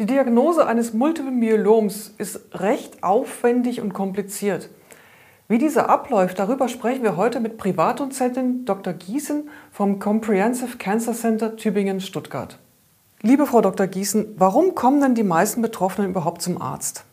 Die Diagnose eines Multiple Myeloms ist recht aufwendig und kompliziert. Wie dieser abläuft, darüber sprechen wir heute mit Privatdozentin Dr. Giesen vom Comprehensive Cancer Center Tübingen-Stuttgart. Liebe Frau Dr. Giesen, warum kommen denn die meisten Betroffenen überhaupt zum Arzt?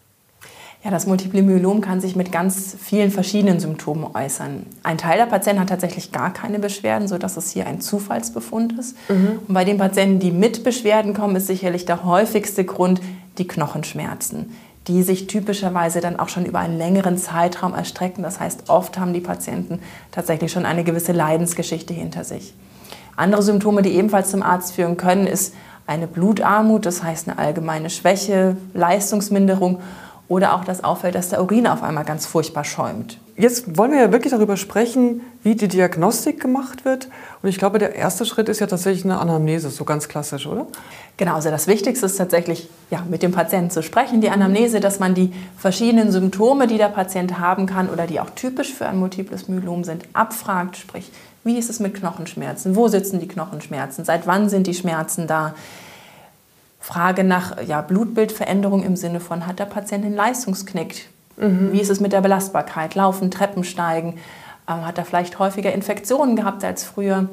Ja, das Multiple Myelom kann sich mit ganz vielen verschiedenen Symptomen äußern. Ein Teil der Patienten hat tatsächlich gar keine Beschwerden, sodass es hier ein Zufallsbefund ist. Mhm. Und bei den Patienten, die mit Beschwerden kommen, ist sicherlich der häufigste Grund die Knochenschmerzen, die sich typischerweise dann auch schon über einen längeren Zeitraum erstrecken. Das heißt, oft haben die Patienten tatsächlich schon eine gewisse Leidensgeschichte hinter sich. Andere Symptome, die ebenfalls zum Arzt führen können, ist eine Blutarmut, das heißt eine allgemeine Schwäche, Leistungsminderung oder auch das auffällt, dass der Urin auf einmal ganz furchtbar schäumt. Jetzt wollen wir ja wirklich darüber sprechen, wie die Diagnostik gemacht wird. Und ich glaube, der erste Schritt ist ja tatsächlich eine Anamnese, so ganz klassisch, oder? Genau, also das Wichtigste ist tatsächlich, ja, mit dem Patienten zu sprechen, die Anamnese, dass man die verschiedenen Symptome, die der Patient haben kann oder die auch typisch für ein multiples Myelom sind, abfragt. Sprich, wie ist es mit Knochenschmerzen? Wo sitzen die Knochenschmerzen? Seit wann sind die Schmerzen da? Frage nach ja, Blutbildveränderung im Sinne von, hat der Patient einen Leistungsknick? Mhm. Wie ist es mit der Belastbarkeit? Laufen, Treppen steigen? Ähm, hat er vielleicht häufiger Infektionen gehabt als früher?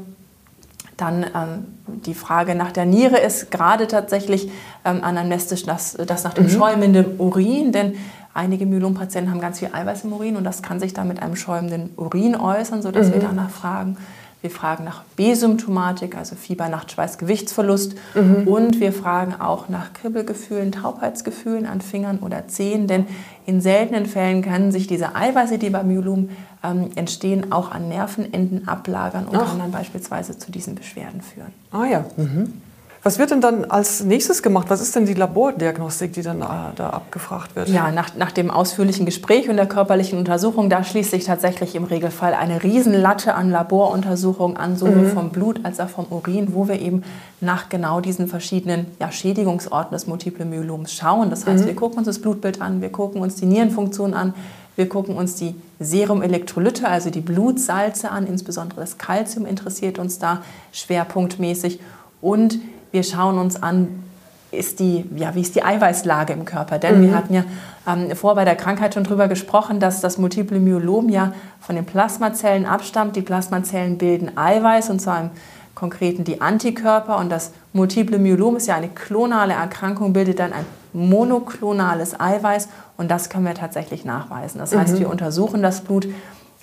Dann ähm, die Frage nach der Niere ist gerade tatsächlich ähm, anamnestisch das, das nach dem mhm. schäumenden Urin, denn einige Myelompatienten haben ganz viel Eiweiß im Urin und das kann sich dann mit einem schäumenden Urin äußern, sodass mhm. wir danach fragen, wir fragen nach B-Symptomatik, also Fieber, Nachtschweiß, Gewichtsverlust. Mhm. Und wir fragen auch nach Kribbelgefühlen, Taubheitsgefühlen an Fingern oder Zehen. Denn in seltenen Fällen können sich diese Eiweiße, die beim Myelom ähm, entstehen, auch an Nervenenden ablagern und Ach. können dann beispielsweise zu diesen Beschwerden führen. Ah ja. Mhm. Was wird denn dann als nächstes gemacht? Was ist denn die Labordiagnostik, die dann äh, da abgefragt wird? Ja, nach, nach dem ausführlichen Gespräch und der körperlichen Untersuchung, da schließt sich tatsächlich im Regelfall eine Riesenlatte an Laboruntersuchungen an, sowohl mhm. vom Blut als auch vom Urin, wo wir eben nach genau diesen verschiedenen ja, Schädigungsorten des Multiple Myeloms schauen. Das heißt, mhm. wir gucken uns das Blutbild an, wir gucken uns die Nierenfunktion an, wir gucken uns die Serumelektrolyte, also die Blutsalze an, insbesondere das Kalzium interessiert uns da schwerpunktmäßig und wir schauen uns an, ist die, ja, wie ist die Eiweißlage im Körper? Denn mhm. wir hatten ja ähm, vor bei der Krankheit schon darüber gesprochen, dass das Multiple Myelom ja von den Plasmazellen abstammt. Die Plasmazellen bilden Eiweiß und zwar im Konkreten die Antikörper. Und das Multiple Myelom ist ja eine klonale Erkrankung, bildet dann ein monoklonales Eiweiß und das können wir tatsächlich nachweisen. Das heißt, mhm. wir untersuchen das Blut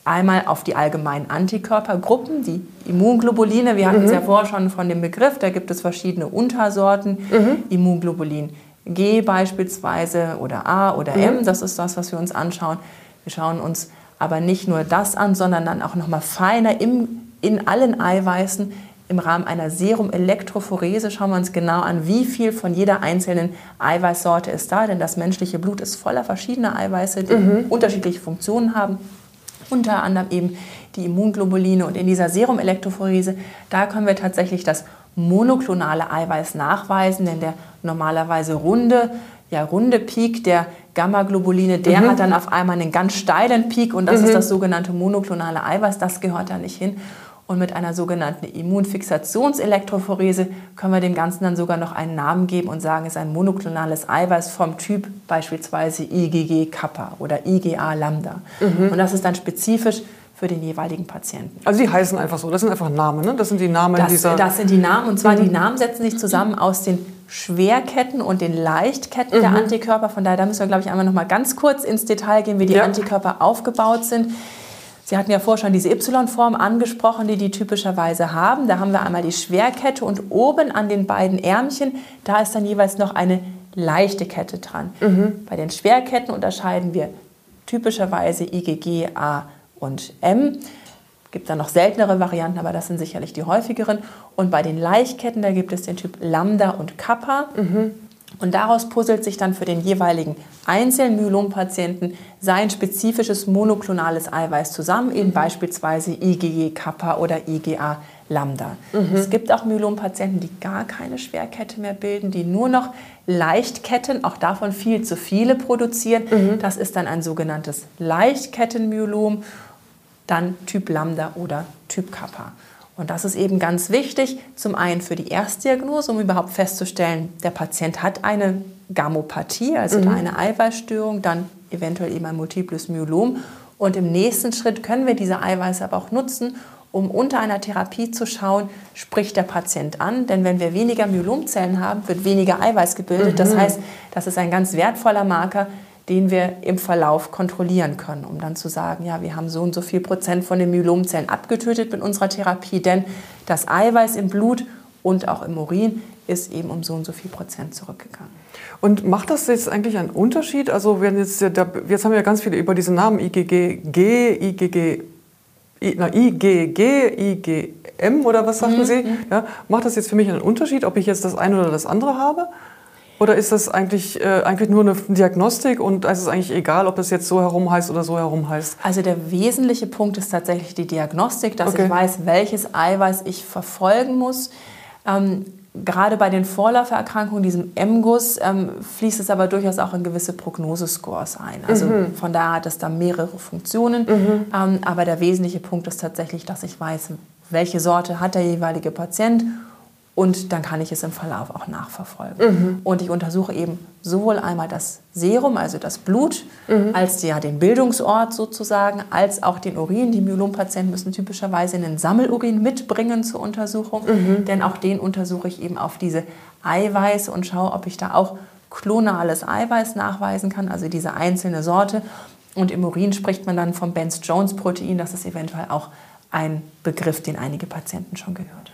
Einmal auf die allgemeinen Antikörpergruppen, die Immunglobuline. Wir hatten mhm. es ja vorher schon von dem Begriff, da gibt es verschiedene Untersorten. Mhm. Immunglobulin G beispielsweise oder A oder mhm. M, das ist das, was wir uns anschauen. Wir schauen uns aber nicht nur das an, sondern dann auch noch mal feiner im, in allen Eiweißen. Im Rahmen einer Serum-Elektrophorese schauen wir uns genau an, wie viel von jeder einzelnen Eiweißsorte ist da, denn das menschliche Blut ist voller verschiedener Eiweiße, die mhm. unterschiedliche Funktionen haben unter anderem eben die Immunglobuline und in dieser Serumelektrophorese, da können wir tatsächlich das monoklonale Eiweiß nachweisen, denn der normalerweise runde, ja, runde Peak der Gamma-Globuline, der mhm. hat dann auf einmal einen ganz steilen Peak und das mhm. ist das sogenannte monoklonale Eiweiß, das gehört da nicht hin. Und mit einer sogenannten Immunfixationselektrophorese können wir dem Ganzen dann sogar noch einen Namen geben und sagen, es ist ein monoklonales Eiweiß vom Typ beispielsweise IgG-Kappa oder IgA-Lambda. Mhm. Und das ist dann spezifisch für den jeweiligen Patienten. Also die heißen einfach so, das sind einfach Namen, ne? Das sind die Namen das, dieser... Das sind die Namen und zwar mhm. die Namen setzen sich zusammen aus den Schwerketten und den Leichtketten mhm. der Antikörper. Von daher da müssen wir, glaube ich, einmal noch mal ganz kurz ins Detail gehen, wie die ja. Antikörper aufgebaut sind. Sie hatten ja vorher schon diese Y-Form angesprochen, die die typischerweise haben. Da haben wir einmal die Schwerkette und oben an den beiden Ärmchen, da ist dann jeweils noch eine leichte Kette dran. Mhm. Bei den Schwerketten unterscheiden wir typischerweise IgG, A und M. Es gibt dann noch seltenere Varianten, aber das sind sicherlich die häufigeren. Und bei den Leichtketten, da gibt es den Typ Lambda und Kappa. Mhm. Und daraus puzzelt sich dann für den jeweiligen einzelnen Myelompatienten sein spezifisches monoklonales Eiweiß zusammen, eben mhm. beispielsweise IgG-Kappa oder IgA-Lambda. Mhm. Es gibt auch Myelompatienten, die gar keine Schwerkette mehr bilden, die nur noch Leichtketten, auch davon viel zu viele produzieren. Mhm. Das ist dann ein sogenanntes Leichtkettenmyelom, dann Typ Lambda oder Typ Kappa. Und das ist eben ganz wichtig, zum einen für die Erstdiagnose, um überhaupt festzustellen, der Patient hat eine Gamopathie, also mhm. eine Eiweißstörung, dann eventuell eben ein multiples Myelom. Und im nächsten Schritt können wir diese Eiweiße aber auch nutzen, um unter einer Therapie zu schauen, spricht der Patient an. Denn wenn wir weniger Myelomzellen haben, wird weniger Eiweiß gebildet. Mhm. Das heißt, das ist ein ganz wertvoller Marker, den wir im Verlauf kontrollieren können, um dann zu sagen, ja, wir haben so und so viel Prozent von den Myelomzellen abgetötet mit unserer Therapie, denn das Eiweiß im Blut und auch im Urin ist eben um so und so viel Prozent zurückgegangen. Und macht das jetzt eigentlich einen Unterschied? Also wenn jetzt, jetzt haben wir ja ganz viele über diese Namen IgG, G, IgG, na, IgG, IgM oder was sagten mhm. Sie? Ja, macht das jetzt für mich einen Unterschied, ob ich jetzt das eine oder das andere habe? Oder ist das eigentlich, äh, eigentlich nur eine Diagnostik und es ist eigentlich egal, ob das jetzt so herum heißt oder so herum heißt? Also der wesentliche Punkt ist tatsächlich die Diagnostik, dass okay. ich weiß, welches Eiweiß ich verfolgen muss. Ähm, gerade bei den Vorläufererkrankungen, diesem MGUS, ähm, fließt es aber durchaus auch in gewisse Prognosescores ein. Also mhm. von daher hat es da mehrere Funktionen. Mhm. Ähm, aber der wesentliche Punkt ist tatsächlich, dass ich weiß, welche Sorte hat der jeweilige Patient und dann kann ich es im Verlauf auch nachverfolgen. Mhm. Und ich untersuche eben sowohl einmal das Serum, also das Blut, mhm. als ja den Bildungsort sozusagen, als auch den Urin. Die Myelompatienten müssen typischerweise einen Sammelurin mitbringen zur Untersuchung, mhm. denn auch den untersuche ich eben auf diese Eiweiße und schaue, ob ich da auch klonales Eiweiß nachweisen kann, also diese einzelne Sorte. Und im Urin spricht man dann vom Benz-Jones-Protein. Das ist eventuell auch ein Begriff, den einige Patienten schon gehört.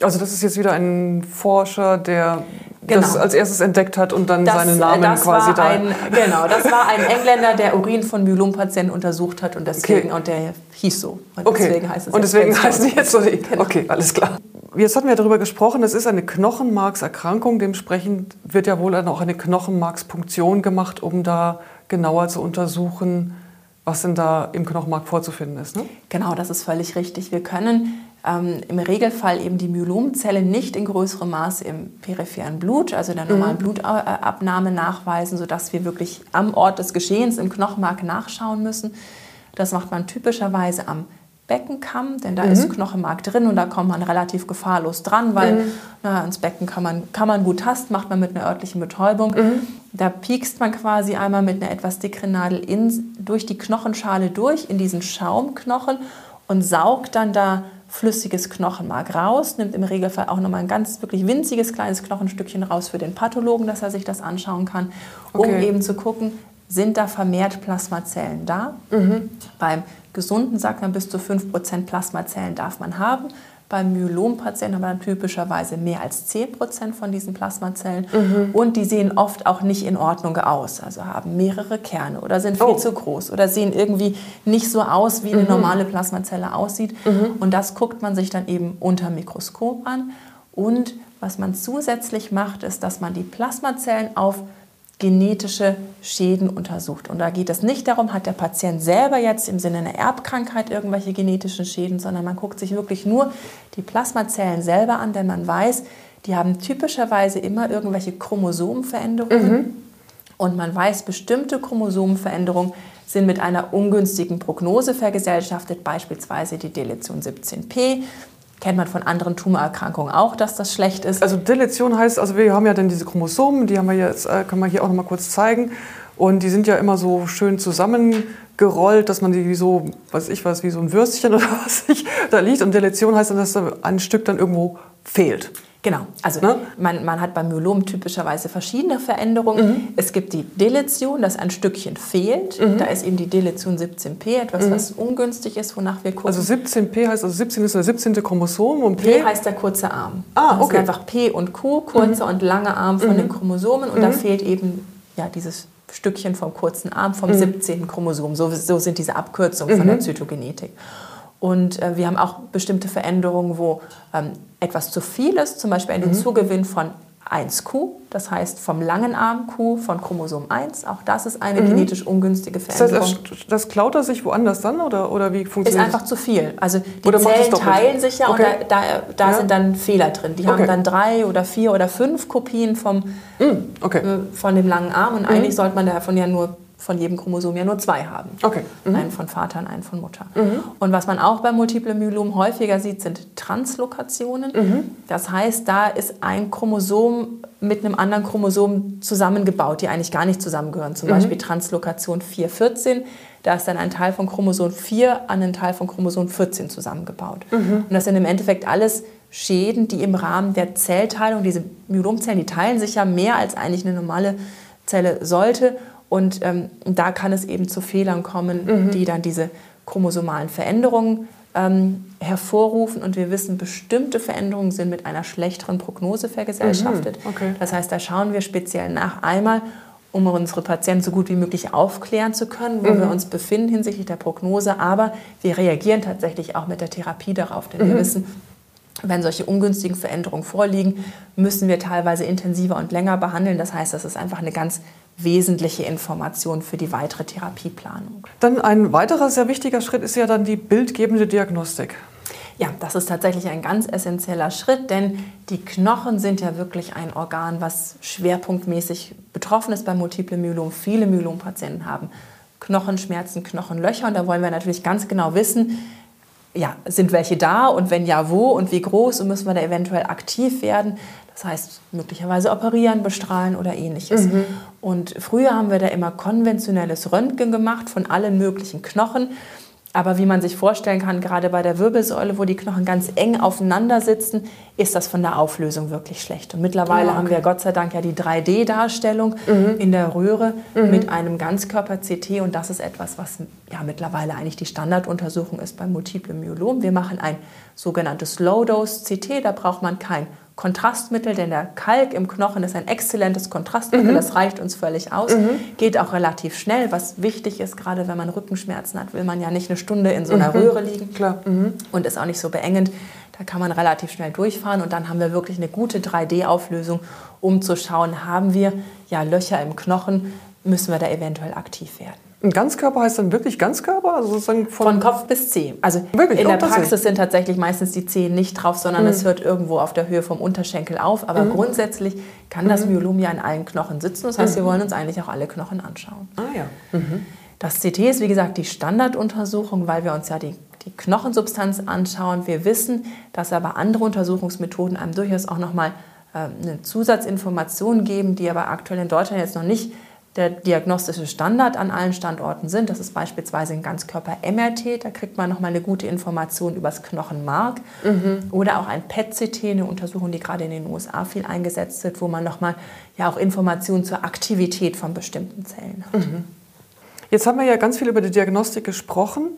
Also das ist jetzt wieder ein Forscher, der genau. das als erstes entdeckt hat und dann das, seinen Namen das quasi da. Ein, genau, das war ein Engländer, der Urin von Myelompatienten untersucht hat und deswegen okay. und der hieß so. Und okay. deswegen heißt es Und deswegen heißen die jetzt so. Die, genau. Okay, alles klar. Jetzt hatten wir darüber gesprochen, es ist eine Knochenmarkserkrankung. Dementsprechend wird ja wohl dann auch eine Knochenmarkspunktion gemacht, um da genauer zu untersuchen, was denn da im Knochenmark vorzufinden ist. Ne? Genau, das ist völlig richtig. Wir können ähm, im Regelfall eben die Myelomzelle nicht in größerem Maße im peripheren Blut, also in der normalen mhm. Blutabnahme nachweisen, sodass wir wirklich am Ort des Geschehens im Knochenmark nachschauen müssen. Das macht man typischerweise am Beckenkamm, denn da mhm. ist Knochenmark drin und da kommt man relativ gefahrlos dran, weil mhm. na, ins Becken kann man, kann man gut tasten, macht man mit einer örtlichen Betäubung. Mhm. Da piekst man quasi einmal mit einer etwas dickeren Nadel in, durch die Knochenschale durch in diesen Schaumknochen und saugt dann da flüssiges Knochenmark raus, nimmt im Regelfall auch nochmal ein ganz wirklich winziges kleines Knochenstückchen raus für den Pathologen, dass er sich das anschauen kann, um okay. eben zu gucken, sind da vermehrt Plasmazellen da. Mhm. Beim gesunden sagt man, bis zu 5% Plasmazellen darf man haben. Beim Myelompatienten haben wir dann typischerweise mehr als 10% von diesen Plasmazellen. Mhm. Und die sehen oft auch nicht in Ordnung aus. Also haben mehrere Kerne oder sind viel oh. zu groß oder sehen irgendwie nicht so aus, wie eine mhm. normale Plasmazelle aussieht. Mhm. Und das guckt man sich dann eben unter Mikroskop an. Und was man zusätzlich macht, ist, dass man die Plasmazellen auf genetische Schäden untersucht. Und da geht es nicht darum, hat der Patient selber jetzt im Sinne einer Erbkrankheit irgendwelche genetischen Schäden, sondern man guckt sich wirklich nur die Plasmazellen selber an, denn man weiß, die haben typischerweise immer irgendwelche Chromosomenveränderungen. Mhm. Und man weiß, bestimmte Chromosomenveränderungen sind mit einer ungünstigen Prognose vergesellschaftet, beispielsweise die Deletion 17p Kennt man von anderen Tumorerkrankungen auch, dass das schlecht ist. Also Deletion heißt, also wir haben ja dann diese Chromosomen, die haben wir jetzt, äh, können wir hier auch noch mal kurz zeigen. Und die sind ja immer so schön zusammengerollt, dass man die wie so, was ich weiß, wie so ein Würstchen oder was ich da liegt. Und Deletion heißt dann, dass da ein Stück dann irgendwo fehlt. Genau, also ne? man, man hat beim Myelom typischerweise verschiedene Veränderungen. Mhm. Es gibt die Deletion, dass ein Stückchen fehlt. Mhm. Da ist eben die Deletion 17p, etwas, mhm. was ungünstig ist, wonach wir gucken. Also 17p heißt, also 17 ist der 17. Chromosom und P, P heißt der kurze Arm. Ah, okay. Das ist einfach P und Q, kurzer mhm. und langer Arm von den mhm. Chromosomen und da mhm. fehlt eben ja, dieses Stückchen vom kurzen Arm vom 17. Chromosom. So, so sind diese Abkürzungen von der Zytogenetik. Und äh, wir haben auch bestimmte Veränderungen, wo ähm, etwas zu viel ist, zum Beispiel ein mhm. Zugewinn von 1q, das heißt vom langen Arm Q von Chromosom 1. Auch das ist eine mhm. genetisch ungünstige Veränderung. Das, heißt, das klaut er sich woanders dann oder, oder wie funktioniert das? Ist einfach zu viel. Also die oder Zellen teilen sich ja okay. und da, da, da ja. sind dann Fehler drin. Die okay. haben dann drei oder vier oder fünf Kopien vom, mhm. okay. äh, von dem langen Arm und mhm. eigentlich sollte man davon ja nur von jedem Chromosom ja nur zwei haben. Okay. Mhm. Einen von Vater und einen von Mutter. Mhm. Und was man auch bei Multiple Myelom häufiger sieht, sind Translokationen. Mhm. Das heißt, da ist ein Chromosom mit einem anderen Chromosom zusammengebaut, die eigentlich gar nicht zusammengehören. Zum mhm. Beispiel Translokation 414. Da ist dann ein Teil von Chromosom 4 an einen Teil von Chromosom 14 zusammengebaut. Mhm. Und das sind im Endeffekt alles Schäden, die im Rahmen der Zellteilung, diese Myelomzellen, die teilen sich ja mehr als eigentlich eine normale Zelle sollte. Und ähm, da kann es eben zu Fehlern kommen, mhm. die dann diese chromosomalen Veränderungen ähm, hervorrufen. Und wir wissen, bestimmte Veränderungen sind mit einer schlechteren Prognose vergesellschaftet. Mhm. Okay. Das heißt, da schauen wir speziell nach einmal, um unsere Patienten so gut wie möglich aufklären zu können, wo mhm. wir uns befinden hinsichtlich der Prognose. Aber wir reagieren tatsächlich auch mit der Therapie darauf, denn wir mhm. wissen, wenn solche ungünstigen Veränderungen vorliegen, müssen wir teilweise intensiver und länger behandeln. Das heißt, das ist einfach eine ganz wesentliche Information für die weitere Therapieplanung. Dann ein weiterer sehr wichtiger Schritt ist ja dann die bildgebende Diagnostik. Ja, das ist tatsächlich ein ganz essentieller Schritt, denn die Knochen sind ja wirklich ein Organ, was schwerpunktmäßig betroffen ist bei Multiple Myelom. Viele Myelompatienten haben Knochenschmerzen, Knochenlöcher und da wollen wir natürlich ganz genau wissen, ja, sind welche da und wenn ja, wo und wie groß und müssen wir da eventuell aktiv werden. Das heißt, möglicherweise operieren, bestrahlen oder ähnliches. Mhm. Und früher haben wir da immer konventionelles Röntgen gemacht von allen möglichen Knochen. Aber wie man sich vorstellen kann, gerade bei der Wirbelsäule, wo die Knochen ganz eng aufeinander sitzen, ist das von der Auflösung wirklich schlecht. Und mittlerweile okay. haben wir Gott sei Dank ja die 3D-Darstellung mhm. in der Röhre mhm. mit einem Ganzkörper-CT. Und das ist etwas, was ja mittlerweile eigentlich die Standarduntersuchung ist beim Multiple Myelom. Wir machen ein sogenanntes Low-Dose-CT. Da braucht man kein Kontrastmittel, denn der Kalk im Knochen ist ein exzellentes Kontrastmittel, mhm. das reicht uns völlig aus, mhm. geht auch relativ schnell, was wichtig ist, gerade wenn man Rückenschmerzen hat, will man ja nicht eine Stunde in so einer mhm. Röhre liegen Klar. Mhm. und ist auch nicht so beengend. Da kann man relativ schnell durchfahren und dann haben wir wirklich eine gute 3D-Auflösung, um zu schauen, haben wir ja Löcher im Knochen, müssen wir da eventuell aktiv werden. Ein Ganzkörper heißt dann wirklich Ganzkörper? Also sozusagen von, von Kopf bis Zeh. Also wirklich? in der Praxis sind tatsächlich meistens die Zehen nicht drauf, sondern mhm. es hört irgendwo auf der Höhe vom Unterschenkel auf. Aber mhm. grundsätzlich kann das mhm. Myelom ja in allen Knochen sitzen. Das heißt, wir mhm. wollen uns eigentlich auch alle Knochen anschauen. Ah ja. Mhm. Das CT ist wie gesagt die Standarduntersuchung, weil wir uns ja die, die Knochensubstanz anschauen. Wir wissen, dass aber andere Untersuchungsmethoden einem durchaus auch nochmal äh, eine Zusatzinformation geben, die aber aktuell in Deutschland jetzt noch nicht der diagnostische Standard an allen Standorten sind. Das ist beispielsweise ein Ganzkörper-MRT, da kriegt man nochmal eine gute Information über das Knochenmark. Mhm. Oder auch ein PET-CT, eine Untersuchung, die gerade in den USA viel eingesetzt wird, wo man nochmal ja auch Informationen zur Aktivität von bestimmten Zellen hat. Mhm. Jetzt haben wir ja ganz viel über die Diagnostik gesprochen.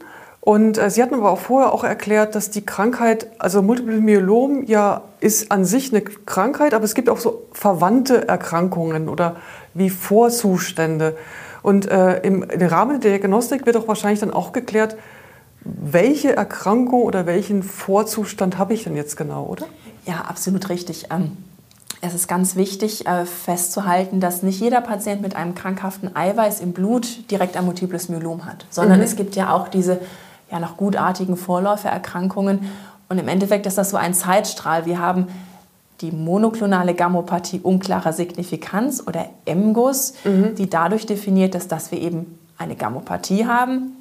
Und äh, Sie hatten aber auch vorher auch erklärt, dass die Krankheit, also Multiple Myelom ja ist an sich eine Krankheit, aber es gibt auch so verwandte Erkrankungen oder wie Vorzustände. Und äh, im, im Rahmen der Diagnostik wird auch wahrscheinlich dann auch geklärt, welche Erkrankung oder welchen Vorzustand habe ich denn jetzt genau, oder? Ja, absolut richtig. Ähm, es ist ganz wichtig äh, festzuhalten, dass nicht jeder Patient mit einem krankhaften Eiweiß im Blut direkt ein multiples Myelom hat, sondern mhm. es gibt ja auch diese ja, noch gutartigen Vorläufererkrankungen. Und im Endeffekt ist das so ein Zeitstrahl. Wir haben die monoklonale Gammopathie unklarer Signifikanz oder MGUS, mhm. die dadurch definiert ist, dass wir eben eine Gammopathie haben,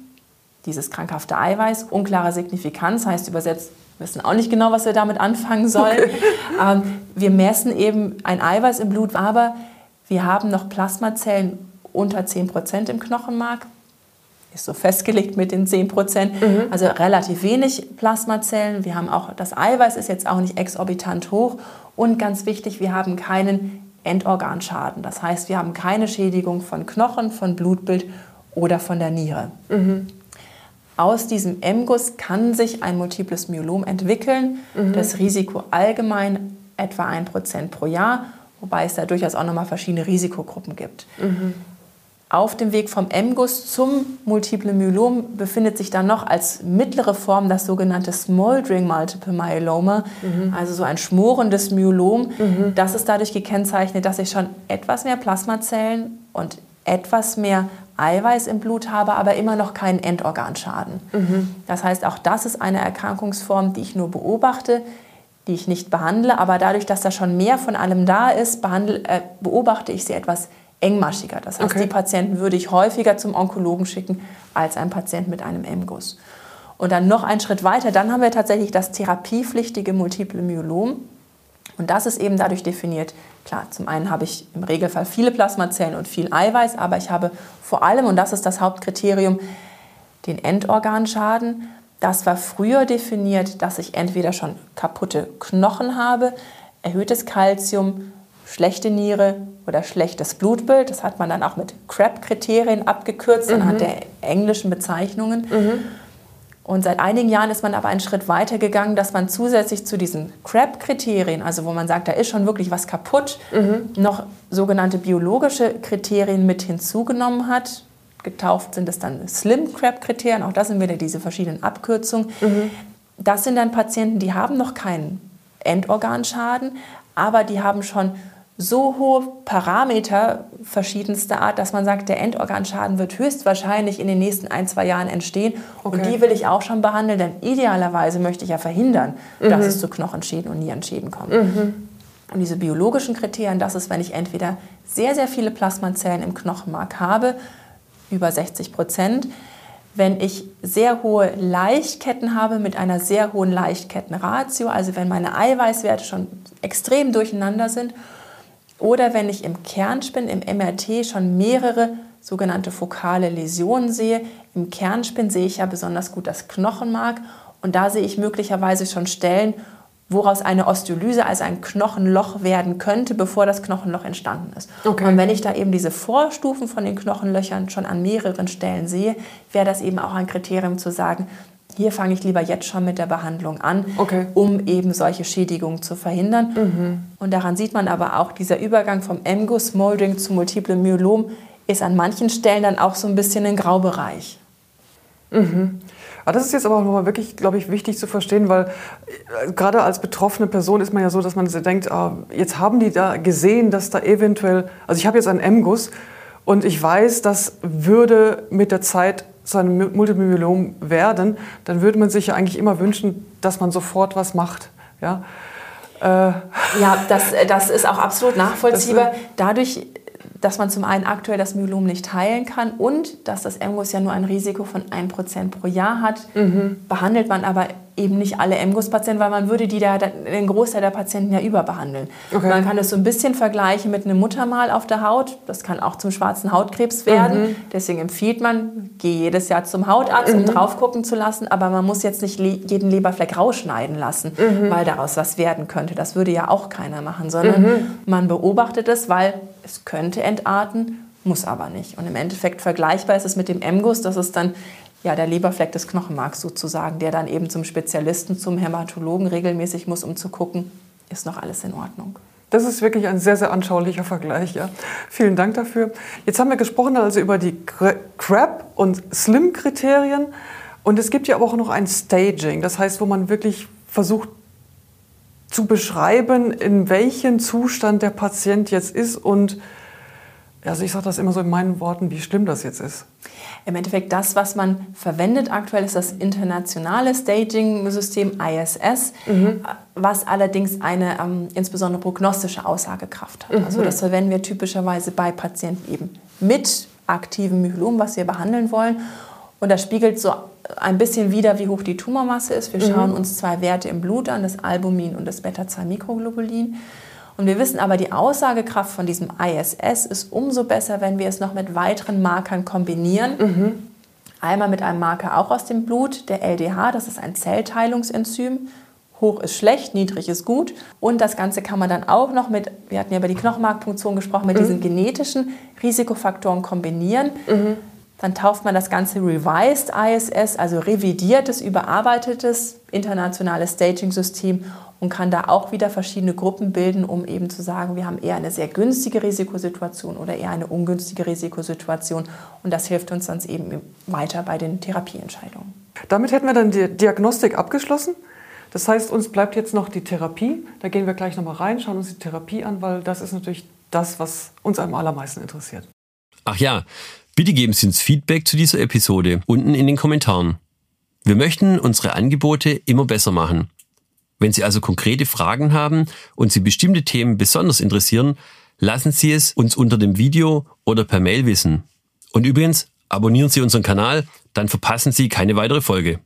dieses krankhafte Eiweiß, unklare Signifikanz heißt übersetzt, wir wissen auch nicht genau, was wir damit anfangen sollen. Okay. Ähm, wir messen eben ein Eiweiß im Blut, aber wir haben noch Plasmazellen unter 10 Prozent im Knochenmark. Ist so festgelegt mit den 10 Prozent. Mhm. Also relativ wenig Plasmazellen. Wir haben auch, das Eiweiß ist jetzt auch nicht exorbitant hoch und ganz wichtig, wir haben keinen Endorganschaden. Das heißt, wir haben keine Schädigung von Knochen, von Blutbild oder von der Niere. Mhm. Aus diesem MGUS kann sich ein multiples Myelom entwickeln. Mhm. Das Risiko allgemein etwa 1% pro Jahr, wobei es da durchaus auch nochmal verschiedene Risikogruppen gibt. Mhm. Auf dem Weg vom MGUS zum Multiple Myelom befindet sich dann noch als mittlere Form das sogenannte Smoldering Multiple Myeloma, mhm. also so ein schmorendes Myelom. Mhm. Das ist dadurch gekennzeichnet, dass ich schon etwas mehr Plasmazellen und etwas mehr Eiweiß im Blut habe, aber immer noch keinen Endorganschaden. Mhm. Das heißt, auch das ist eine Erkrankungsform, die ich nur beobachte, die ich nicht behandle, aber dadurch, dass da schon mehr von allem da ist, behandle, äh, beobachte ich sie etwas engmaschiger. Das heißt, okay. die Patienten würde ich häufiger zum Onkologen schicken als ein Patient mit einem M-Guss. Und dann noch einen Schritt weiter, dann haben wir tatsächlich das therapiepflichtige Multiple Myelom. Und das ist eben dadurch definiert, klar, zum einen habe ich im Regelfall viele Plasmazellen und viel Eiweiß, aber ich habe vor allem, und das ist das Hauptkriterium, den Endorganschaden. Das war früher definiert, dass ich entweder schon kaputte Knochen habe, erhöhtes Kalzium, schlechte Niere oder schlechtes Blutbild. Das hat man dann auch mit CRAP-Kriterien abgekürzt mhm. anhand der englischen Bezeichnungen. Mhm. Und seit einigen Jahren ist man aber einen Schritt weiter gegangen, dass man zusätzlich zu diesen CRAP-Kriterien, also wo man sagt, da ist schon wirklich was kaputt, mhm. noch sogenannte biologische Kriterien mit hinzugenommen hat. Getauft sind es dann Slim-CRAP-Kriterien, auch das sind wieder diese verschiedenen Abkürzungen. Mhm. Das sind dann Patienten, die haben noch keinen Endorganschaden, aber die haben schon so hohe Parameter verschiedenster Art, dass man sagt, der Endorganschaden wird höchstwahrscheinlich in den nächsten ein, zwei Jahren entstehen. Okay. Und die will ich auch schon behandeln, denn idealerweise möchte ich ja verhindern, mhm. dass es zu Knochenschäden und Nierenschäden kommt. Mhm. Und diese biologischen Kriterien, das ist, wenn ich entweder sehr, sehr viele Plasmazellen im Knochenmark habe, über 60 Prozent, wenn ich sehr hohe Leichtketten habe mit einer sehr hohen Leichtkettenratio, also wenn meine Eiweißwerte schon extrem durcheinander sind, oder wenn ich im Kernspin, im MRT schon mehrere sogenannte fokale Läsionen sehe. Im Kernspin sehe ich ja besonders gut das Knochenmark und da sehe ich möglicherweise schon Stellen, woraus eine Osteolyse, also ein Knochenloch werden könnte, bevor das Knochenloch entstanden ist. Okay. Und wenn ich da eben diese Vorstufen von den Knochenlöchern schon an mehreren Stellen sehe, wäre das eben auch ein Kriterium zu sagen, hier fange ich lieber jetzt schon mit der Behandlung an, okay. um eben solche Schädigungen zu verhindern. Mhm. Und daran sieht man aber auch, dieser Übergang vom MGUS Molding zu Multiple Myelom ist an manchen Stellen dann auch so ein bisschen ein Graubereich. Mhm. Aber das ist jetzt aber auch nochmal wirklich, glaube ich, wichtig zu verstehen, weil äh, gerade als betroffene Person ist man ja so, dass man denkt, ah, jetzt haben die da gesehen, dass da eventuell, also ich habe jetzt einen M-Guss und ich weiß, das würde mit der Zeit zu einem Multiple Myelom werden, dann würde man sich ja eigentlich immer wünschen, dass man sofort was macht. Ja, äh, ja das, das ist auch absolut nachvollziehbar. Dadurch dass man zum einen aktuell das Myelom nicht heilen kann und dass das MGUS ja nur ein Risiko von 1% pro Jahr hat, mhm. behandelt man aber eben nicht alle MGUS-Patienten, weil man würde die da, den Großteil der Patienten ja überbehandeln. Okay. Man kann das so ein bisschen vergleichen mit einem Muttermal auf der Haut. Das kann auch zum schwarzen Hautkrebs werden. Mhm. Deswegen empfiehlt man, geh jedes Jahr zum Hautarzt, um mhm. drauf gucken zu lassen. Aber man muss jetzt nicht jeden Leberfleck rausschneiden lassen, mhm. weil daraus was werden könnte. Das würde ja auch keiner machen, sondern mhm. man beobachtet es, weil es könnte entarten, muss aber nicht. Und im Endeffekt vergleichbar ist es mit dem MGUS, das ist dann ja, der Leberfleck des Knochenmarks sozusagen, der dann eben zum Spezialisten, zum Hämatologen regelmäßig muss, um zu gucken, ist noch alles in Ordnung. Das ist wirklich ein sehr, sehr anschaulicher Vergleich. Ja. Vielen Dank dafür. Jetzt haben wir gesprochen also über die CRAP- und SLIM-Kriterien. Und es gibt ja aber auch noch ein Staging, das heißt, wo man wirklich versucht zu beschreiben, in welchem Zustand der Patient jetzt ist und also ich sage das immer so in meinen Worten, wie schlimm das jetzt ist. Im Endeffekt das, was man verwendet aktuell, ist das internationale Staging-System ISS, mhm. was allerdings eine ähm, insbesondere prognostische Aussagekraft hat. Mhm. Also das verwenden wir typischerweise bei Patienten eben mit aktivem Myelom, was wir behandeln wollen. Und das spiegelt so ein bisschen wider, wie hoch die Tumormasse ist. Wir mhm. schauen uns zwei Werte im Blut an, das Albumin und das Beta-2-Mikroglobulin. Und wir wissen aber, die Aussagekraft von diesem ISS ist umso besser, wenn wir es noch mit weiteren Markern kombinieren. Mhm. Einmal mit einem Marker auch aus dem Blut, der LDH, das ist ein Zellteilungsenzym. Hoch ist schlecht, niedrig ist gut. Und das Ganze kann man dann auch noch mit, wir hatten ja über die Knochenmarkpunktion gesprochen, mit mhm. diesen genetischen Risikofaktoren kombinieren. Mhm. Dann tauft man das Ganze Revised ISS, also revidiertes, überarbeitetes internationales Staging-System und kann da auch wieder verschiedene Gruppen bilden, um eben zu sagen, wir haben eher eine sehr günstige Risikosituation oder eher eine ungünstige Risikosituation. Und das hilft uns dann eben weiter bei den Therapieentscheidungen. Damit hätten wir dann die Diagnostik abgeschlossen. Das heißt, uns bleibt jetzt noch die Therapie. Da gehen wir gleich nochmal rein, schauen uns die Therapie an, weil das ist natürlich das, was uns am allermeisten interessiert. Ach ja, bitte geben Sie uns Feedback zu dieser Episode unten in den Kommentaren. Wir möchten unsere Angebote immer besser machen. Wenn Sie also konkrete Fragen haben und Sie bestimmte Themen besonders interessieren, lassen Sie es uns unter dem Video oder per Mail wissen. Und übrigens, abonnieren Sie unseren Kanal, dann verpassen Sie keine weitere Folge.